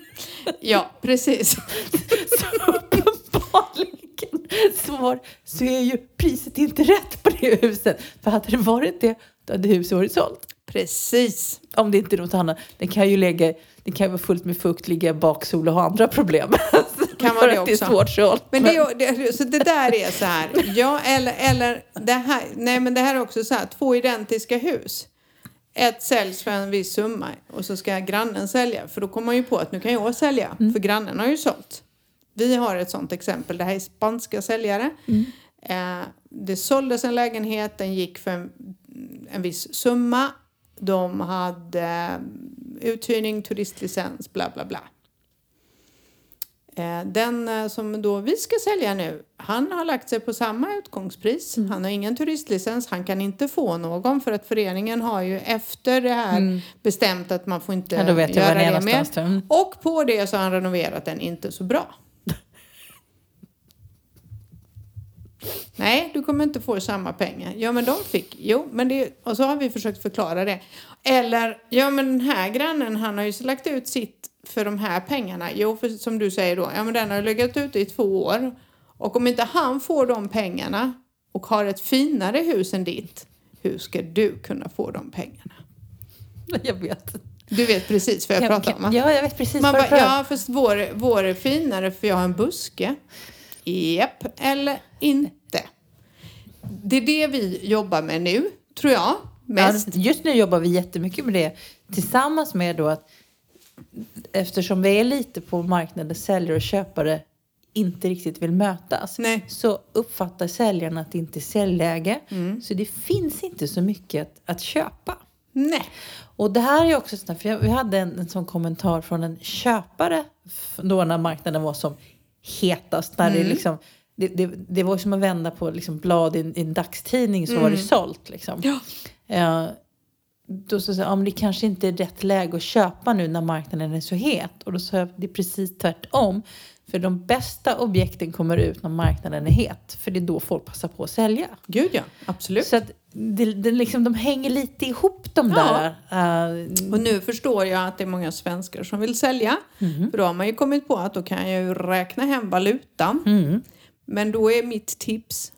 ja, precis. Så uppenbarligen så, var, så är ju priset inte rätt på det huset. För hade det varit det, då hade huset varit sålt. Precis. Om det inte är något annat. Det kan ju lägga, det kan vara fullt med fukt, ligga i baksol och ha andra problem. Kan vara det också. svårt sålt. Men det, det, så det där är så här, ja eller, eller det här, nej men det här är också så här, två identiska hus. Ett säljs för en viss summa och så ska grannen sälja. För då kommer man ju på att nu kan jag sälja, för grannen har ju sålt. Vi har ett sånt exempel, det här är spanska säljare. Eh, det såldes en lägenhet, den gick för en, en viss summa. De hade eh, uthyrning, turistlicens, bla bla bla. Eh, Den eh, som då vi ska sälja nu, han har lagt sig på samma utgångspris. Mm. Han har ingen turistlicens, han kan inte få någon för att föreningen har ju efter det här bestämt att man får inte Mm. Ja, göra det mer. mm. Och på det så har han renoverat den inte så bra. Nej, du kommer inte få samma pengar. Ja, men de fick. Jo, men det... Och så har vi försökt förklara det. Eller, ja men den här grannen, han har ju lagt ut sitt för de här pengarna. Jo, för som du säger då, ja men den har legat ute i två år. Och om inte han får de pengarna och har ett finare hus än ditt, hur ska du kunna få de pengarna? Jag vet. Du vet precis vad jag pratar om va? Ja, jag vet precis Man vad du pratar om. ja fast vår, vår är finare för jag har en buske. Japp, eller inte. Det är det vi jobbar med nu, tror jag. Mest. Ja, just nu jobbar vi jättemycket med det tillsammans med då att eftersom vi är lite på marknaden säljare och köpare inte riktigt vill mötas Nej. så uppfattar säljarna att det inte är säljläge. Mm. Så det finns inte så mycket att, att köpa. Nej. Och det här är också sånt, för vi hade en, en sån kommentar från en köpare då när marknaden var som hetast. När Mm. det, liksom, det, det, det var som att vända på liksom blad i, en- i en dagstidning så var det sålt. Liksom. Mm. Ja. Eh, då sa jag, ja, men det kanske inte är rätt läge att köpa nu när marknaden är så het. Och då sa jag, det är precis tvärtom. För de bästa objekten kommer ut när marknaden är het. För det är då folk passar på att sälja. Gud ja, absolut. Så att det, det liksom, de hänger lite ihop de Ja. där. eh, Och nu förstår jag att det är många svenskar som vill sälja. Mhm. För då har man ju kommit på att då kan jag ju räkna hem valutan. Mm. Men då är mitt tips,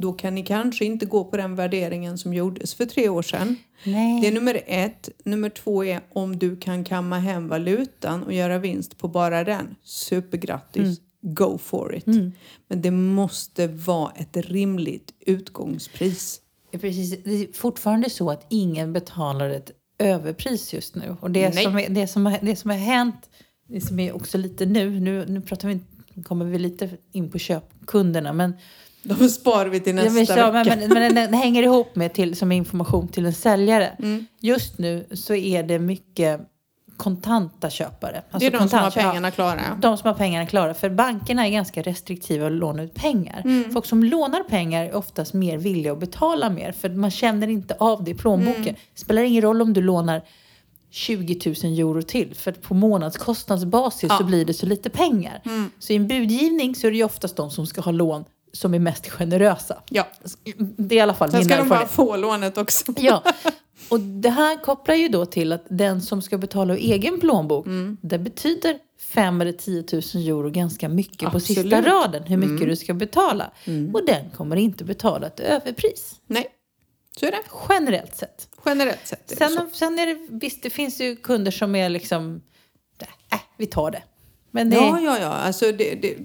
då kan ni kanske inte gå på den värderingen som gjordes för tre år sedan. nej. Det är nummer ett. Nummer två är om du kan kamma hem valutan och göra vinst på bara den. Supergrattis. Mm. Go for it. Men det måste vara ett rimligt utgångspris. Precis. Det är fortfarande så att ingen betalar ett överpris just nu. Och det, Nej. som, är, det, som, har, det som har hänt, det som är också lite nu, nu, nu pratar vi, kommer vi lite in på köpkunderna, men, De sparar vi till Ja, nästa men, så, vecka. men, men, den, hänger ihop med till, som information till en säljare. Mm. Just nu så är det mycket kontanta köpare. det Alltså är de som har kontant- ja. pengarna klara. De som har pengarna klara. För bankerna är ganska restriktiva att låna ut pengar. Mm. Folk som lånar pengar är oftast mer villiga att betala mer. För man känner inte av det i plånboken. Mm. Det spelar ingen roll om du lånar 20 000 euro till. För på månadskostnadsbasis Ja. Mm. så blir det så lite pengar. Så i en budgivning så är det ju oftast de som ska ha lån som är mest generösa. Ja. Det är i alla fall Sen min ska de bara få lånet också. Ja, och det här kopplar ju då till att den som ska betala ur egen plånbok, Mm. det betyder 5 eller 10 000 euro ganska mycket på Absolut. Mm. sista raden, hur mycket du ska betala. Och den kommer inte betala ett överpris, Nej, så är det. generellt sett. Generellt sett är det så. Sen, sen är det, visst, det finns ju kunder som är liksom, äh, vi tar det. Men det, Ja, ja, ja. Alltså det, det,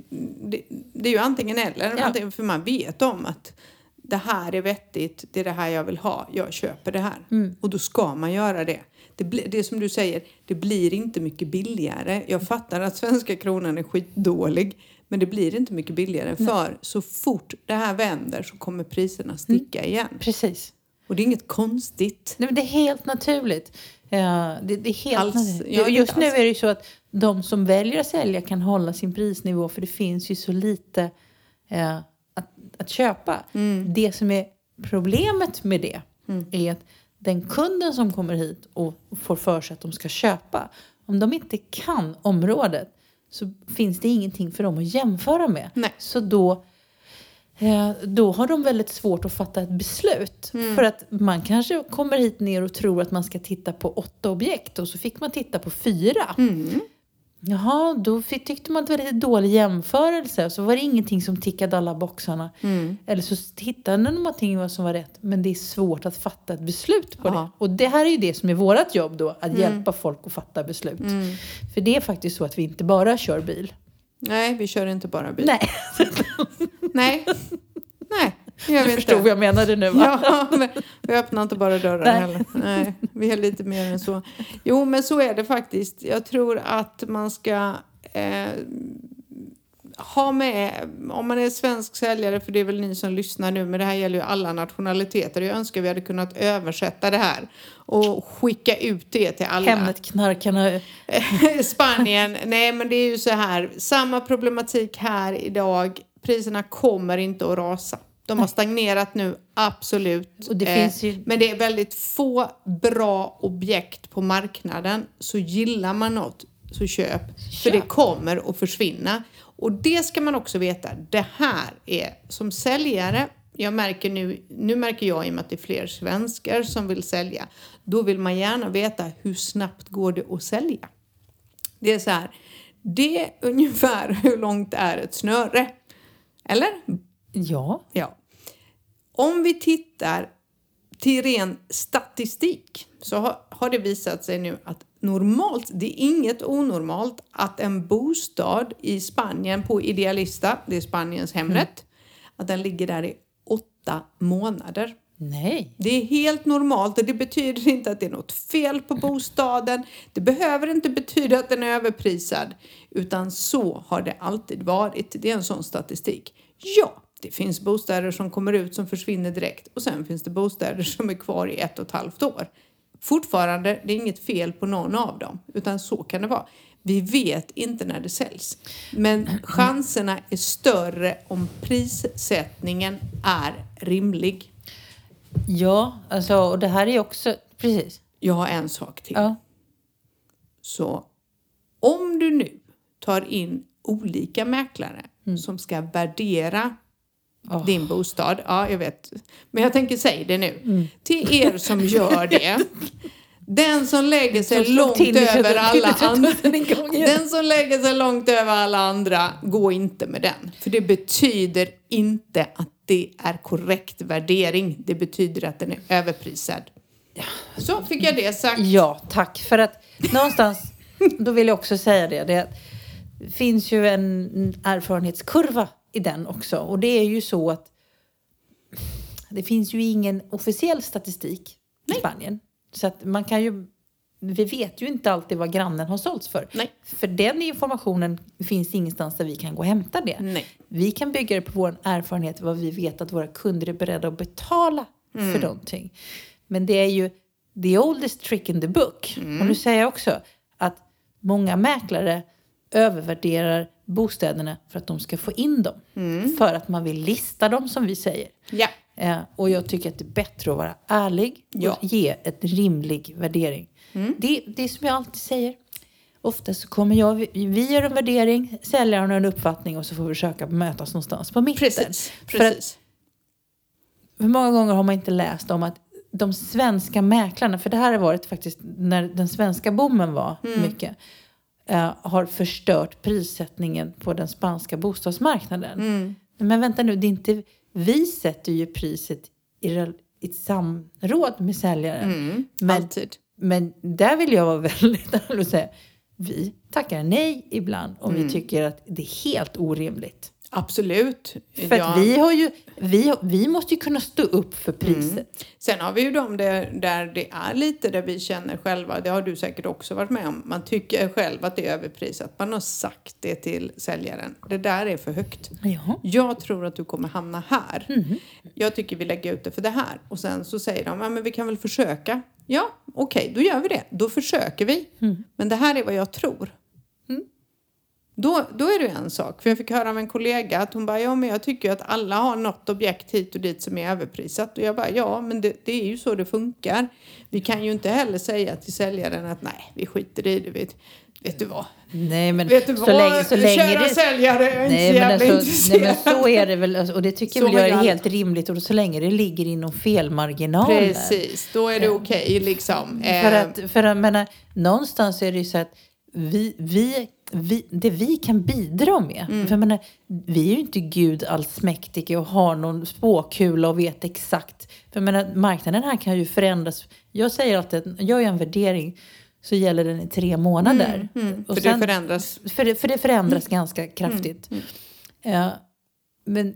det, det är ju antingen eller. Ja. Antingen, för man vet om att det här är vettigt, det är det här jag vill ha, jag köper det här. Och då ska man göra det. Det, blir, det är som du säger, det blir inte mycket billigare. Jag fattar att svenska kronan är skitdålig, men det blir inte mycket billigare. För så fort det här vänder så kommer priserna sticka igen. Precis. Och det är inget konstigt. Nej, men det är helt naturligt. Ja, det, det är helt Alls- naturligt. Just nu är det ju så att de som väljer att sälja kan hålla sin prisnivå för det finns ju så lite eh, att, att köpa. Mm. Det som är problemet med det är att den kunden som kommer hit och får för sig att de ska köpa, om de inte kan området så finns det ingenting för dem att jämföra med. Nej. Så då Eh, då har de väldigt svårt att fatta ett beslut. Mm. För att man kanske kommer hit ner och tror att man ska titta på åtta objekt och så fick man titta på fyra. Mm. Jaha, då fick, tyckte man att det var lite dålig jämförelse. Så var det ingenting som tickade alla boxarna. Mm. Eller så hittade de någonting som var rätt. Men det är svårt att fatta ett beslut på Ja. det. Och det här är ju det som är vårt jobb då. Att hjälpa folk att fatta beslut. Mm. För det är faktiskt så att vi inte bara kör bil. Nej, vi kör inte bara bil. Nej, Nej. Nej, gör du förstod vad jag menade nu va? Ja, men vi öppnar inte bara dörrar Nej. heller. Nej, vi är lite mer än så. Jo, men så är det faktiskt. Jag tror att man ska eh, ha med, om man är svensk säljare, för det är väl ni som lyssnar nu, men det här gäller ju alla nationaliteter. Jag önskar vi hade kunnat översätta det här och skicka ut det till alla. Hemnet knarkarna. Spanien, nej men det är ju så här, samma problematik här idag. Priserna kommer inte att rasa. De har stagnerat nu, absolut. Eh, det ju- Men det är väldigt få bra objekt på marknaden. Så gillar man något, så köp. För det Köp. kommer att försvinna. Och det ska man också veta. Det här är som säljare, jag märker nu, nu märker jag i och med att det är fler svenskar som vill sälja. Då vill man gärna veta hur snabbt går det att sälja. Det är så här, det är ungefär hur långt är ett snöre? Eller? Ja. Ja. Om vi tittar till ren statistik så har, har det visat sig nu att normalt, det är inget onormalt att en bostad i Spanien på Idealista, det är Spaniens Hemnet, att den ligger där i åtta månader. Nej. Det är helt normalt och det betyder inte att det är något fel på bostaden. Det behöver inte betyda att den är överprisad. Utan så har det alltid varit. Det är en sån statistik. Ja, det finns bostäder som kommer ut som försvinner direkt och sen finns det bostäder som är kvar i ett och ett halvt år. Fortfarande, det är inget fel på någon av dem, utan så kan det vara. Vi vet inte när det säljs. Men chanserna är större om prissättningen är rimlig. Ja, alltså, och det här är också... Precis. Jag har en sak till. Ja. Så om du nu tar in olika mäklare som ska värdera Åh. din bostad. Ja, jag vet. Men jag tänker säga det nu. Till er som gör det. Den som lägger sig långt över alla andra. Den som lägger sig långt över alla andra, gå inte med den. För det betyder inte att det är korrekt värdering. Det betyder att den är överprisad. Så fick jag det sagt. Ja, tack. För att någonstans, då vill jag också säga det, det finns ju en erfarenhetskurva i den också. Och det är ju så att det finns ju ingen officiell statistik i Spanien. Så att man kan ju, vi vet ju inte alltid vad grannen har sålts för. Nej. För den informationen finns ingenstans där vi kan gå och hämta det. Nej. Vi kan bygga det på vår erfarenhet, vad vi vet att våra kunder är beredda att betala för någonting. Men det är ju the oldest trick in the book. Och nu säger jag också att många mäklare övervärderar bostäderna för att de ska få in dem. För att man vill lista dem som vi säger. Ja. Eh, och jag tycker att det är bättre att vara ärlig och Ja. ge ett rimlig värdering. Det, det är som jag alltid säger. Ofta så kommer jag, vi- gör en värdering, säljaren har en uppfattning och så får vi försöka mötas någonstans på mitten. Precis. För att Precis. många gånger har man inte läst om att de svenska mäklarna, för det här har varit faktiskt när den svenska boomen var mycket, eh, har förstört prissättningen på den spanska bostadsmarknaden. Men vänta nu, det är inte, vi sätter ju priset i, i samråd med säljaren. Men, Alltid. men där vill jag vara väldigt ärlig och säga, vi tackar nej ibland om vi tycker att det är helt orimligt. Absolut. För Ja. vi, har ju, vi, vi måste ju kunna stå upp för priset. Sen har vi ju de där, där det är lite där vi känner själva, det har du säkert också varit med om, man tycker själv att det är överprisat. Man har sagt det till säljaren. Det där är för högt. Ja. Jag tror att du kommer hamna här. Mhm. Jag tycker vi lägger ut det för det här. Och sen så säger de, ja men vi kan väl försöka. Ja, okej, då gör vi det. Då försöker vi. Mm. Men det här är vad jag tror. Då, då är det en sak. För jag fick höra av en kollega att hon bara, ja men jag tycker ju att alla har något objekt hit och dit som är överprisat. Och jag bara, ja men det, det är ju så det funkar. Vi kan ju inte heller säga till säljaren att nej, vi skiter i det. Vet, vet du vad? Nej, men Vet du så vad? länge, så länge Kära det... säljare, jag är inte Nej så men, jävla alltså, nej intresserad. men så är det väl alltså, och det tycker Så jag är det helt rimligt och så länge det ligger inom felmarginalen. Precis, då är det okej liksom. För Eh, att, för att menar, någonstans är det ju så att vi, vi, vi, det vi kan bidra med. Mm. För jag menar, vi är ju inte Gud allsmäktige och har någon spåkula och vet exakt. För jag menar, marknaden här kan ju förändras. Jag säger alltid att gör jag en värdering så gäller den i tre månader. mm, Och för sen- det förändras. för det, för det förändras ganska kraftigt. Ja, men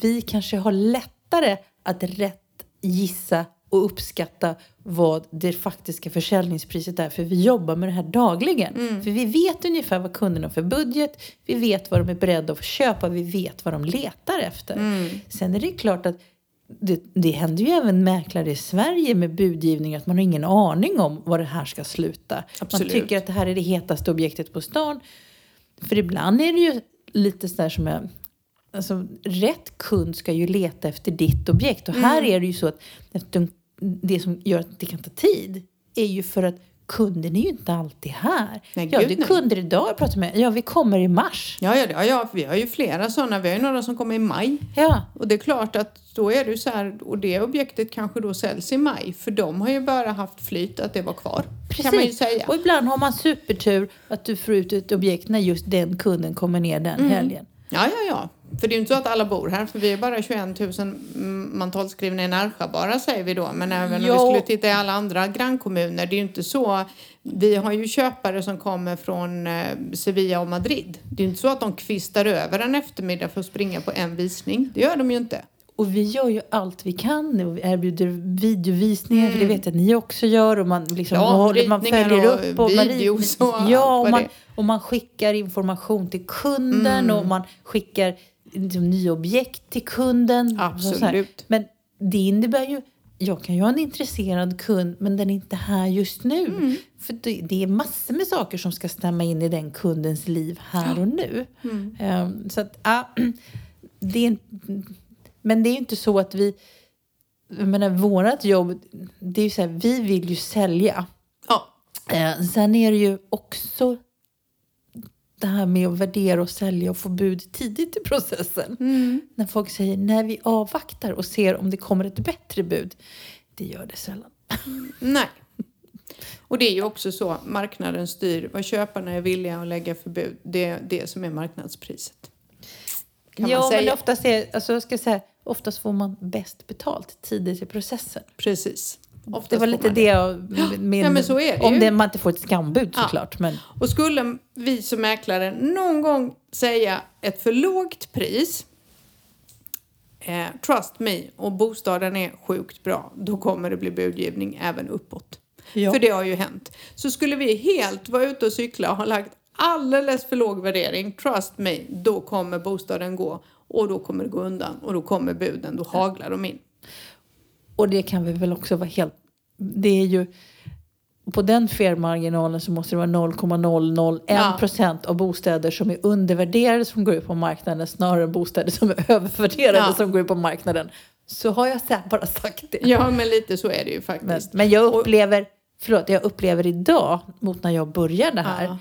vi kanske har lättare att rätt gissa och uppskatta vad det faktiska försäljningspriset är. För vi jobbar med det här dagligen. För vi vet ungefär vad kunderna har för budget. Vi vet vad de är beredda att köpa. Vi vet vad de letar efter. Sen är det klart att det, det händer ju även mäklare i Sverige med budgivning att man har ingen aning om var det här ska sluta. Absolut. Man tycker att det här är det hetaste objektet på stan. För ibland är det ju lite sådär som jag... Alltså, rätt kund ska ju leta efter ditt objekt. Och här Mm. är det ju så att eftersom det som gör att det kan ta tid är ju för att kunden är ju inte alltid här. Nej, ja, gud, det är kunder idag jag pratar med. Ja, vi kommer i mars. Ja, ja, ja, ja, vi har ju flera sådana. Vi har ju några som kommer i maj. Ja, Och det är klart att då är det så här, och det objektet kanske då säljs i maj. För de har ju bara haft flyt att det var kvar. precis. Kan man ju säga. Och ibland har man supertur att du får ut ett objekt när just den kunden kommer ner den Mm. helgen. Ja, ja, ja. För det är ju inte så att alla bor här, för vi är bara 21 000 mm, mantalsskrivna i Närsjö bara säger vi då. Men även om vi Ja. skulle titta i alla andra grannkommuner, det är ju inte så. Vi har ju köpare som kommer från eh, Sevilla och Madrid. Det är ju inte så att de kvistar över en eftermiddag för att springa på en visning. Det gör de ju inte. Och vi gör ju allt vi kan och vi erbjuder videovisningar, för det vet jag att ni också gör. Och man, liksom, Mm. Ja, håller, man följer och upp. Och man, videos och allt ja, vad och man, och man skickar information till kunden Mm. och man skickar liksom, nya objekt till kunden. Absolut. Men det innebär ju jag kan ju ha en intresserad kund men den är inte här just nu. Mm. För det, det är massor med saker som ska stämma in i den kundens liv här och nu. Mm. Ehm, så att, ja, det är, men det är ju inte så att vi... Jag menar, vårat jobb, det är ju så här, vi vill ju sälja. Ja, Eh, sen är det ju också det här med att värdera och sälja och få bud tidigt i processen. När folk säger nej vi avvaktar och ser om det kommer ett bättre bud. Det gör det sällan. nej. Och det är ju också så, marknaden styr vad köparna är villiga att lägga för bud. Det är det som är marknadspriset. Kan ja, man men säga. oftast, är, alltså, jag ska säga, oftast får man bäst betalt tidigt i processen. Precis. Det var lite det jag... Min, Ja, men så är det om det, man inte får ett skambud Ja. såklart. Men, Och skulle vi som mäklare någon gång säga ett för lågt pris, eh, trust me, och bostaden är sjukt bra, då kommer det bli budgivning även uppåt. Ja. För det har ju hänt. Så skulle vi helt vara ute och cykla och ha lagt alldeles för låg värdering, trust me, då kommer bostaden gå och då kommer det gå undan och då kommer buden, då haglar de in. Och det kan vi väl också vara helt... Det är ju... På den felmarginalen så måste det vara 0,001 Ja. procent av bostäder som är undervärderade som går ut på marknaden snarare än bostäder som är övervärderade Ja. som går ut på marknaden. Så har jag bara sagt det. Ja, men lite så är det ju Men, faktiskt. men jag upplever, förlåt, jag upplever idag mot när jag började här Ja.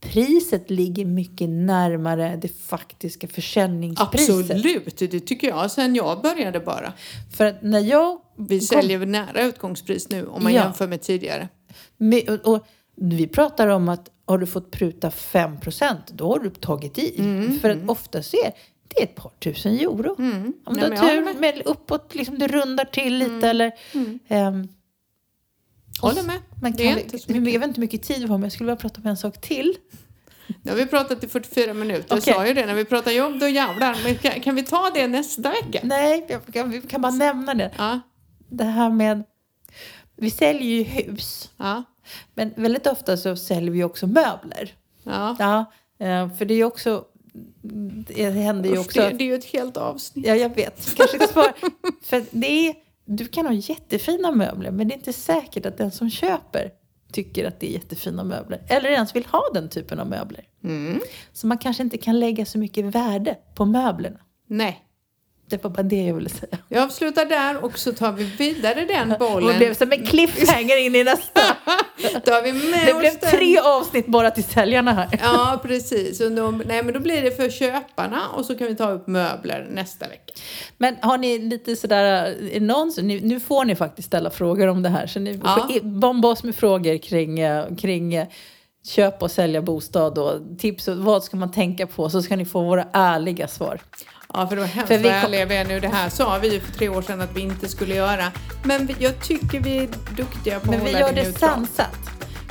Priset ligger mycket närmare det faktiska försäljningspriset. Absolut, det tycker jag sen jag började bara. För att när jag Vi kom- säljer nära utgångspris nu om man Ja. jämför med tidigare. Med, och, och vi pratar om att har du fått pruta 5% då har du tagit i. Mm, För att oftast är det är ett par tusen euro. Om Nej, du har tur, med. uppåt, liksom det rundar till lite eller... ehm, Håller med. Det är kan inte vi, mycket. jag vet inte mycket tid vi har men jag skulle vilja prata om en sak till. Nu har vi pratat i 44 minuter. Jag Okej. sa ju det, när vi pratar jobb då jävlar. Men kan, kan vi ta det nästa vecka? Nej, jag kan, vi kan bara nämna det. Ja, Det här med... Vi säljer ju hus. ja, Men väldigt ofta så säljer vi också möbler. ja. Ja, eh, för det är ju också... Det händer ju också... det, det är ju ett helt avsnitt. Ja, jag vet. Kanske spara. för det är, du kan ha jättefina möbler, men det är inte säkert att den som köper tycker att det är jättefina möbler. Eller ens vill ha den typen av möbler. Mm. Så man kanske inte kan lägga så mycket värde på möblerna. Nej. Det var bara det jag ville säga. Jag avslutar där och så tar vi vidare den Och det bollen. blev som en cliffhanger in i nästa. Då vi med Det blev den. tre avsnitt bara till säljarna här. Ja, precis. Och då, nej, men då blir det för köparna och så kan vi ta upp möbler nästa vecka. Men har ni lite sådär, är det någon, som- ni, nu får ni faktiskt ställa frågor om det här. Så ni Ja. får bomba oss med frågor kring, eh, kring eh, köpa och sälja bostad och tips och vad ska man tänka på så ska ni få våra ärliga svar. Ja, för det var hemskt För vi kom- vi är nu. Det här sa vi ju för tre år sedan att vi inte skulle göra. Men vi, jag tycker vi är duktiga på Men att vi hålla gör det sansat.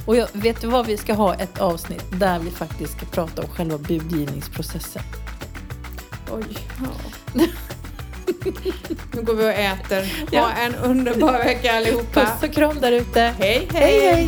Och jag, vet du vad, vi ska ha ett avsnitt där vi faktiskt ska prata om själva budgivningsprocessen. Oj, ja. nu går vi och äter. Ha Ja. en underbar vecka allihopa. Puss och kram där ute. hej! hej! hej.